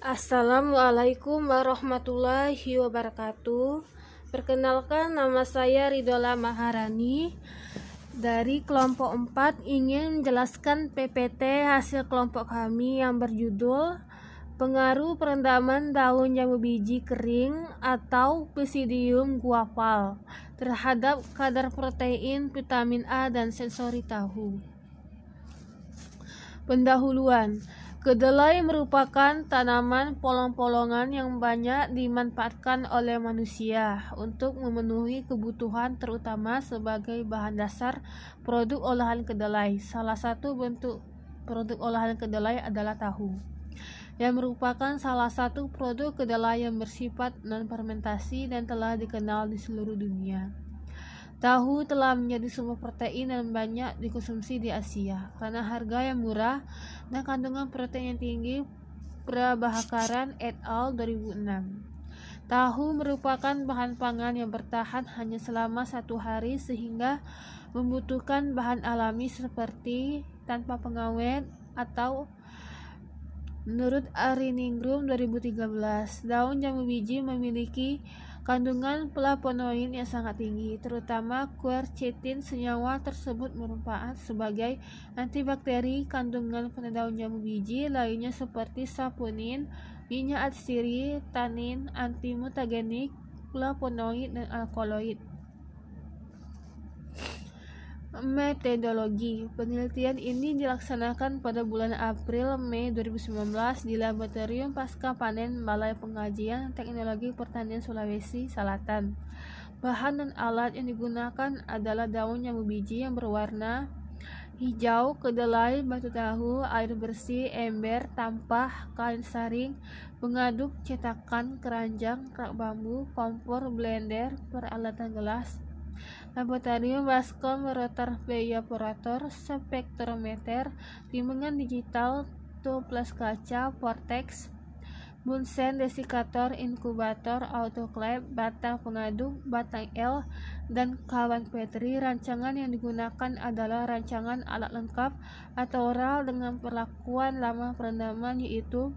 Assalamualaikum warahmatullahi wabarakatuh. Perkenalkan nama saya Ridola Maharani dari kelompok 4 ingin menjelaskan PPT hasil kelompok kami yang berjudul Pengaruh perendaman daun jambu biji kering atau Pisidium guaval terhadap kadar protein, vitamin A dan sensori tahu. Pendahuluan Kedelai merupakan tanaman polong-polongan yang banyak dimanfaatkan oleh manusia untuk memenuhi kebutuhan terutama sebagai bahan dasar produk olahan kedelai. Salah satu bentuk produk olahan kedelai adalah tahu yang merupakan salah satu produk kedelai yang bersifat non-fermentasi dan telah dikenal di seluruh dunia. Tahu telah menjadi sumber protein dan banyak dikonsumsi di Asia karena harga yang murah dan kandungan protein yang tinggi. Prabahakaran et al. 2006 Tahu merupakan bahan pangan yang bertahan hanya selama satu hari sehingga membutuhkan bahan alami seperti tanpa pengawet atau Menurut Ariningrum 2013, daun jambu biji memiliki Kandungan flavonoid yang sangat tinggi, terutama quercetin, senyawa tersebut bermanfaat sebagai antibakteri. Kandungan pada daun jambu biji lainnya seperti saponin, minyak atsiri, tanin, antimutagenik, flavonoid, dan alkaloid. Metodologi penelitian ini dilaksanakan pada bulan April-Mei 2019 di Laboratorium Pasca Panen Balai Pengajian Teknologi Pertanian Sulawesi Selatan. Bahan dan alat yang digunakan adalah daun jambu biji yang berwarna hijau, kedelai, batu tahu, air bersih, ember, tampah, kain saring, pengaduk, cetakan, keranjang, rak bambu, kompor, blender, peralatan gelas, Laboratorium Bascom Rotor Evaporator Spektrometer Timbangan digital Toples kaca Vortex Bunsen desikator, inkubator, autoclave, batang pengaduk, batang L, dan kawan Petri. Rancangan yang digunakan adalah rancangan alat lengkap atau RAL dengan perlakuan lama perendaman yaitu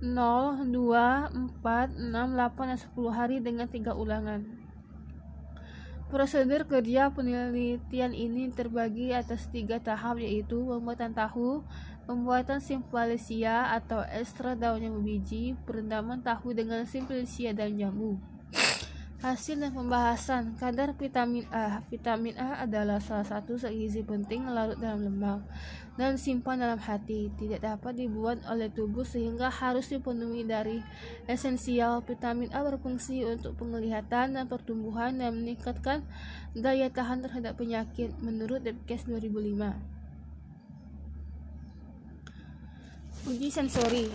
0, 2, 4, 6, 8, dan 10 hari dengan tiga ulangan. Prosedur kerja penelitian ini terbagi atas tiga tahap yaitu pembuatan tahu, pembuatan simplicia atau ekstra daun jambu biji, perendaman tahu dengan simplicia daun jambu. Hasil dan pembahasan kadar vitamin A. Vitamin A adalah salah satu zat gizi penting larut dalam lemak dan simpan dalam hati. Tidak dapat dibuat oleh tubuh sehingga harus dipenuhi dari esensial. Vitamin A berfungsi untuk penglihatan dan pertumbuhan dan meningkatkan daya tahan terhadap penyakit menurut Depkes 2005. Uji sensori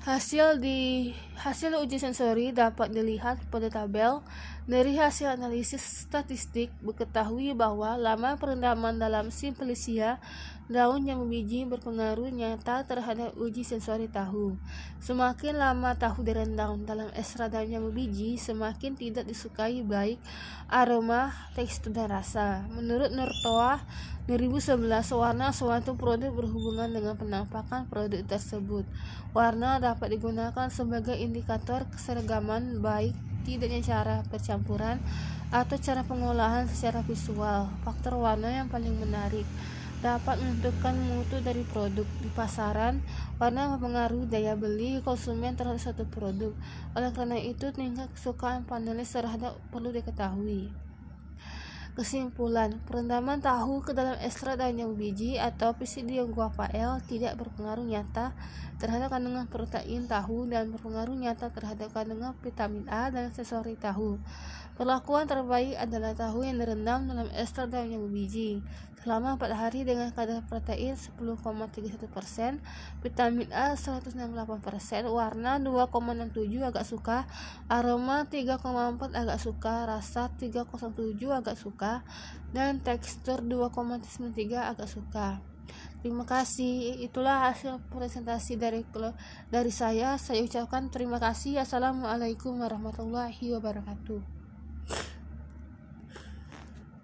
Hasil di hasil uji sensori dapat dilihat pada tabel. Dari hasil analisis statistik diketahui bahwa lama perendaman dalam simplicia daun yang biji berpengaruh nyata terhadap uji sensori tahu. Semakin lama tahu direndam dalam ekstra daun yang biji, semakin tidak disukai baik aroma, tekstur dan rasa. Menurut Nurtoa 2011, warna suatu produk berhubungan dengan penampakan produk tersebut. Warna dapat digunakan sebagai indikator keseragaman baik tidaknya cara percampuran atau cara pengolahan secara visual. Faktor warna yang paling menarik dapat menentukan mutu dari produk di pasaran. Warna mempengaruhi daya beli konsumen terhadap suatu produk. Oleh karena itu, tingkat kesukaan panelis terhadap perlu diketahui. Kesimpulan, perendaman tahu ke dalam ekstrak daun jambu biji atau Pisidium guavael tidak berpengaruh nyata terhadap kandungan protein tahu dan berpengaruh nyata terhadap kandungan vitamin A dan sensori tahu. Perlakuan terbaik adalah tahu yang direndam dalam ekstrak daun jambu biji selama 4 hari dengan kadar protein 10,31%, vitamin A 168%, warna 2,67 agak suka, aroma 3,4 agak suka, rasa 3,07 agak suka, dan tekstur 2,93 agak suka. Terima kasih. Itulah hasil presentasi dari dari saya. Saya ucapkan terima kasih. Assalamualaikum warahmatullahi wabarakatuh.